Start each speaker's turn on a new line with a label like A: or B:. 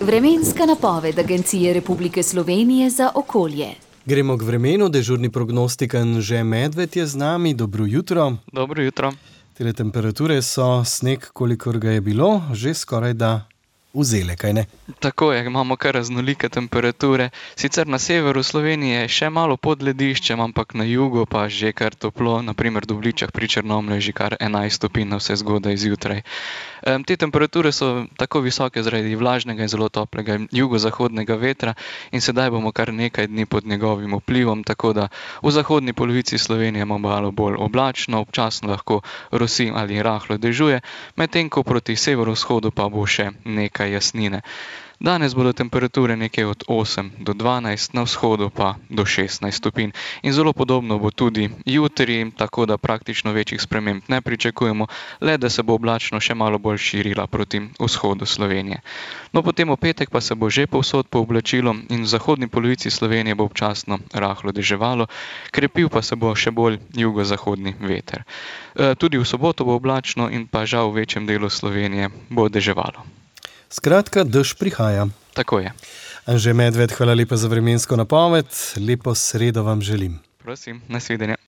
A: Vremenska napoved Agencije Republike Slovenije za okolje.
B: Gremo k vremenu, dežurni prognostik Anže Medved je z nami, dobro jutro.
C: Dobro jutro.
B: Tele temperature so, sneg, kolikor ga je bilo, že skoraj da vzele, kaj ne?
C: Tako je, imamo kar raznolike temperature. Sicer na severu Slovenije je še malo pod lediščem, ampak na jugu pa že kar toplo, naprimer v Dubličah pri Črnomlju je že kar 11 stopinj, vse zgodaj zjutraj. Um, te temperature so tako visoke zaradi vlažnega in zelo toplega jugozahodnega vetra in sedaj bomo kar nekaj dni pod njegovim vplivom, tako da v zahodni polovici Slovenije imamo malo bolj oblačno, občasno lahko rosi ali rahlo dežuje, medtem ko proti severovzhodu pa bo še nekaj jasnine. Danes bodo temperature nekje od 8 do 12, na vzhodu pa do 16 stopinj. In zelo podobno bo tudi jutri, tako da praktično večjih sprememb ne pričakujemo, le da se bo oblačno še malo bolj širila proti vzhodu Slovenije. No, potem v petek pa se bo že povsod pooblačilo in v zahodni polovici Slovenije bo občasno rahlo deževalo, krepil pa se bo še bolj jugozahodni veter. E, tudi v soboto bo oblačno in pa žal v večjem delu Slovenije bo deževalo.
B: Skratka, dež prihaja.
C: Tako je.
B: Anže Medved, hvala lepa za vremensko napoved, lepo sredo vam želim.
C: Prosim, nasvidenje.